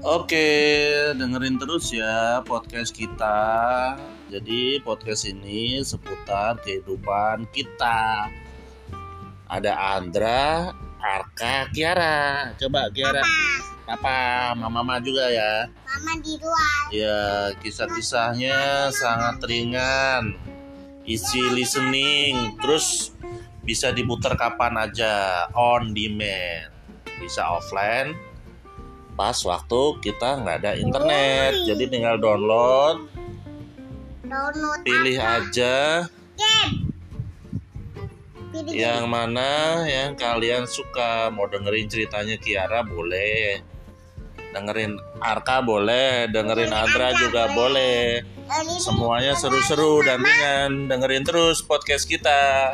Oke, dengerin terus ya podcast kita. Jadi podcast ini seputar kehidupan kita. Ada Andra, Arka, Kiara. Coba Kiara. Apa? Mama juga ya. Mama di luar. Ya, kisah-kisahnya sangat ringan. Isi listening, terus bisa diputar kapan aja, on demand. Bisa offline, pas waktu kita nggak ada internet. Jadi tinggal download, Download pilih aja game. Pilih yang mana yang kalian suka. Mau dengerin ceritanya Kiara boleh. Dengerin Arka boleh, dengerin Andra juga boleh. Semuanya seru-seru dan ringan. Dengerin terus podcast kita.